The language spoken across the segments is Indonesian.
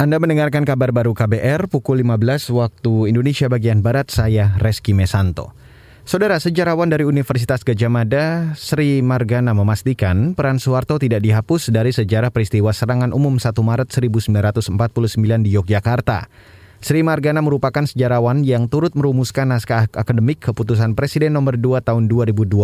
Anda mendengarkan kabar baru KBR pukul 15 waktu Indonesia bagian Barat, saya Reski Mesanto. Saudara sejarawan dari Universitas Gajah Mada, Sri Margana memastikan peran Soeharto tidak dihapus dari sejarah peristiwa serangan umum 1 Maret 1949 di Yogyakarta. Sri Margana merupakan sejarawan yang turut merumuskan naskah akademik keputusan Presiden nomor 2 tahun 2022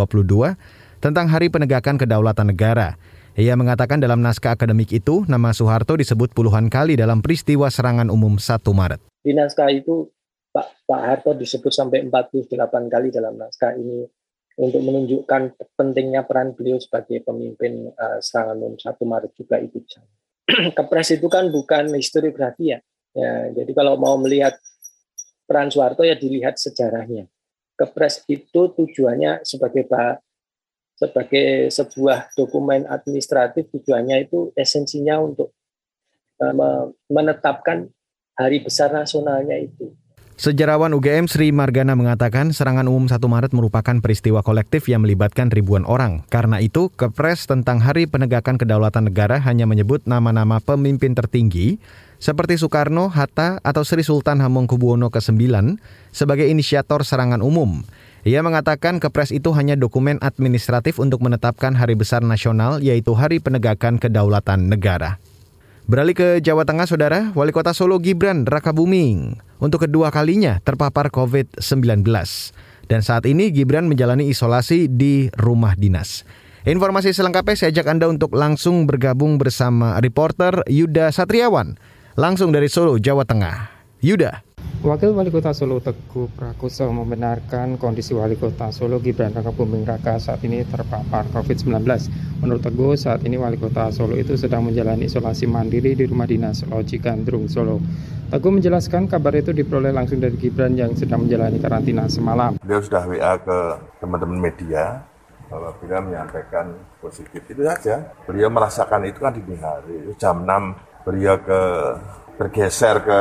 tentang Hari Penegakan Kedaulatan Negara. Ia mengatakan dalam naskah akademik itu, nama Soeharto disebut puluhan kali dalam peristiwa serangan umum 1 Maret. Di naskah itu, Pak, Pak Harto disebut sampai 48 kali dalam naskah ini untuk menunjukkan pentingnya peran beliau sebagai pemimpin uh, serangan umum 1 Maret juga itu. Kepres itu kan bukan historiografi ya. ya. Jadi kalau mau melihat peran Soeharto ya dilihat sejarahnya. Kepres itu tujuannya sebagai sebagai sebuah dokumen administratif tujuannya itu esensinya untuk uh, menetapkan hari besar nasionalnya itu. Sejarawan UGM Sri Margana mengatakan serangan umum 1 Maret merupakan peristiwa kolektif yang melibatkan ribuan orang. Karena itu, Kepres tentang Hari Penegakan Kedaulatan Negara hanya menyebut nama-nama pemimpin tertinggi seperti Soekarno, Hatta, atau Sri Sultan Hamengkubuwono ke-9 sebagai inisiator serangan umum. Ia mengatakan kepres itu hanya dokumen administratif untuk menetapkan hari besar nasional yaitu Hari Penegakan Kedaulatan Negara. Beralih ke Jawa Tengah, Saudara, Wali Kota Solo Gibran Raka Buming untuk kedua kalinya terpapar COVID-19. Dan saat ini Gibran menjalani isolasi di rumah dinas. Informasi selengkapnya saya ajak Anda untuk langsung bergabung bersama reporter Yuda Satriawan, langsung dari Solo, Jawa Tengah. Yuda. Wakil Wali Kota Solo Teguh Prakoso membenarkan kondisi Wali Kota Solo Gibran Raka Buming Raka saat ini terpapar COVID-19. Menurut Teguh, saat ini Wali Kota Solo itu sedang menjalani isolasi mandiri di rumah dinas Loji Gandrung Solo. Teguh menjelaskan kabar itu diperoleh langsung dari Gibran yang sedang menjalani karantina semalam. Beliau sudah WA ke teman-teman media bahwa beliau menyampaikan positif itu saja. Beliau merasakan itu kan di hari. Jam 6 beliau ke bergeser ke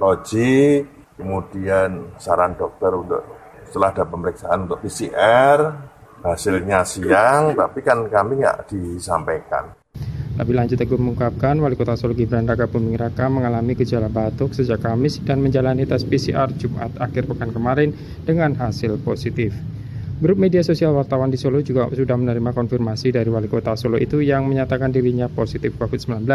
loji, kemudian saran dokter untuk setelah ada pemeriksaan untuk PCR, hasilnya siang, tapi kan kami nggak disampaikan. Lebih lanjut Teguh mengungkapkan Wali Kota Solo Gibran Raka Buming Raka mengalami gejala batuk sejak Kamis dan menjalani tes PCR Jumat akhir pekan kemarin dengan hasil positif. Grup media sosial wartawan di Solo juga sudah menerima konfirmasi dari Wali Kota Solo itu yang menyatakan dirinya positif COVID-19.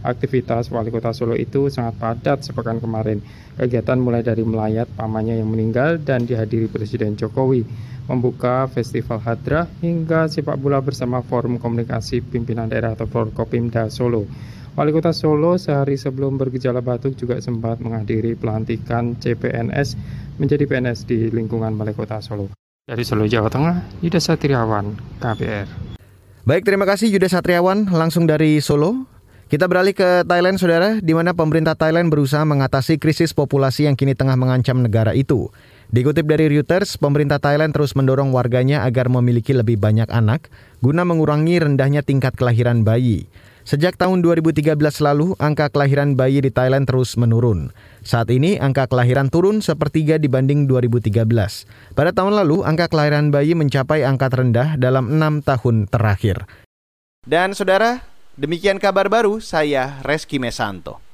Aktivitas Wali Kota Solo itu sangat padat sepekan kemarin. Kegiatan mulai dari melayat pamannya yang meninggal dan dihadiri Presiden Jokowi, membuka festival hadrah hingga sepak bola bersama Forum Komunikasi Pimpinan Daerah atau Forkopimda Solo. Wali Kota Solo sehari sebelum bergejala batuk juga sempat menghadiri pelantikan CPNS menjadi PNS di lingkungan Balai Kota Solo. Dari Solo, Jawa Tengah, Yuda Satriawan, KBR. Baik, terima kasih Yuda Satriawan langsung dari Solo. Kita beralih ke Thailand, saudara, di mana pemerintah Thailand berusaha mengatasi krisis populasi yang kini tengah mengancam negara itu. Dikutip dari Reuters, pemerintah Thailand terus mendorong warganya agar memiliki lebih banyak anak guna mengurangi rendahnya tingkat kelahiran bayi. Sejak tahun 2013 lalu, angka kelahiran bayi di Thailand terus menurun. Saat ini, angka kelahiran turun sepertiga dibanding 2013. Pada tahun lalu, angka kelahiran bayi mencapai angka terendah dalam enam tahun terakhir. Dan saudara, demikian kabar baru saya Reski Mesanto.